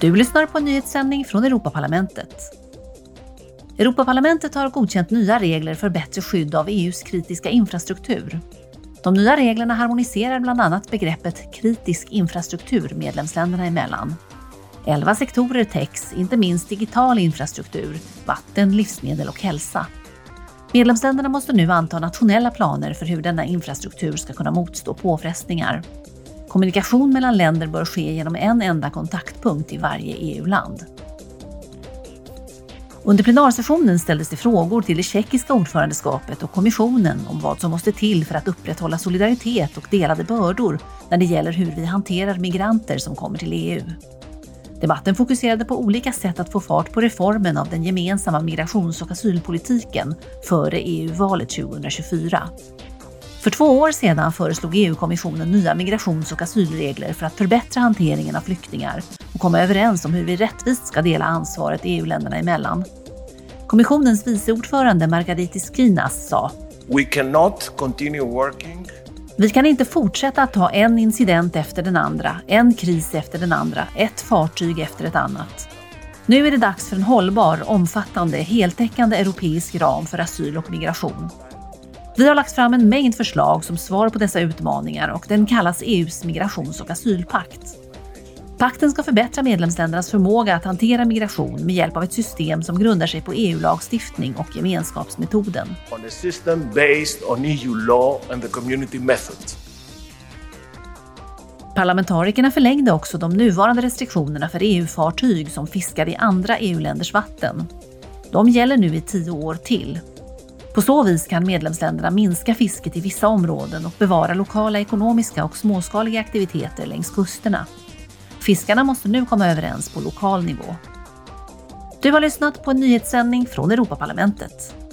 Du lyssnar på en nyhetssändning från Europaparlamentet. Europaparlamentet har godkänt nya regler för bättre skydd av EUs kritiska infrastruktur. De nya reglerna harmoniserar bland annat begreppet kritisk infrastruktur medlemsländerna emellan. Elva sektorer täcks, inte minst digital infrastruktur, vatten, livsmedel och hälsa. Medlemsländerna måste nu anta nationella planer för hur denna infrastruktur ska kunna motstå påfrestningar. Kommunikation mellan länder bör ske genom en enda kontaktpunkt i varje EU-land. Under plenarsessionen ställdes det frågor till det tjeckiska ordförandeskapet och kommissionen om vad som måste till för att upprätthålla solidaritet och delade bördor när det gäller hur vi hanterar migranter som kommer till EU. Debatten fokuserade på olika sätt att få fart på reformen av den gemensamma migrations och asylpolitiken före EU-valet 2024. För två år sedan föreslog EU-kommissionen nya migrations och asylregler för att förbättra hanteringen av flyktingar och komma överens om hur vi rättvist ska dela ansvaret EU-länderna emellan. Kommissionens viceordförande Margaritis Skinas sa We cannot continue working vi kan inte fortsätta att ha en incident efter den andra, en kris efter den andra, ett fartyg efter ett annat. Nu är det dags för en hållbar, omfattande, heltäckande europeisk ram för asyl och migration. Vi har lagt fram en mängd förslag som svar på dessa utmaningar och den kallas EUs migrations och asylpakt. Pakten ska förbättra medlemsländernas förmåga att hantera migration med hjälp av ett system som grundar sig på EU-lagstiftning och gemenskapsmetoden. on a system based on EU law and the community method. Parlamentarikerna förlängde också de nuvarande restriktionerna för EU-fartyg som fiskar i andra EU-länders vatten. De gäller nu i tio år till. På så vis kan medlemsländerna minska fisket i vissa områden och bevara lokala ekonomiska och småskaliga aktiviteter längs kusterna. Fiskarna måste nu komma överens på lokal nivå. Du har lyssnat på en nyhetssändning från Europaparlamentet.